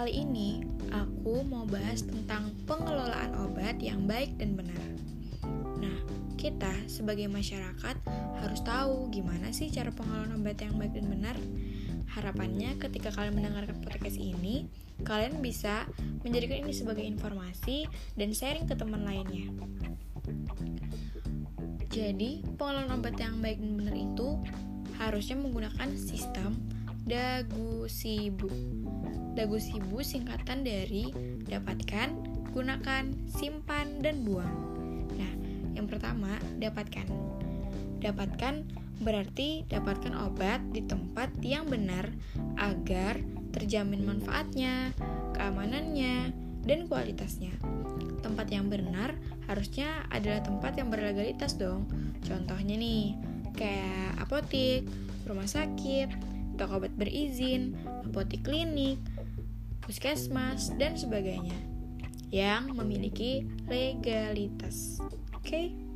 Kali ini aku mau bahas tentang pengelolaan obat yang baik dan benar. Nah, kita sebagai masyarakat harus tahu gimana sih cara pengelolaan obat yang baik dan benar. Harapannya ketika kalian mendengarkan podcast ini, kalian bisa menjadikan ini sebagai informasi dan sharing ke teman lainnya. Jadi, pengelolaan obat yang baik dan benar itu harusnya menggunakan sistem dagu sibu. Dagu sibu singkatan dari dapatkan, gunakan, simpan, dan buang. Nah, yang pertama, dapatkan. Dapatkan berarti dapatkan obat di tempat yang benar agar terjamin manfaatnya, keamanannya, dan kualitasnya. Tempat yang benar harusnya adalah tempat yang berlegalitas dong. Contohnya nih, kayak apotik, rumah sakit, toko obat berizin, apotik klinik, puskesmas, dan sebagainya yang memiliki legalitas. Oke? Okay?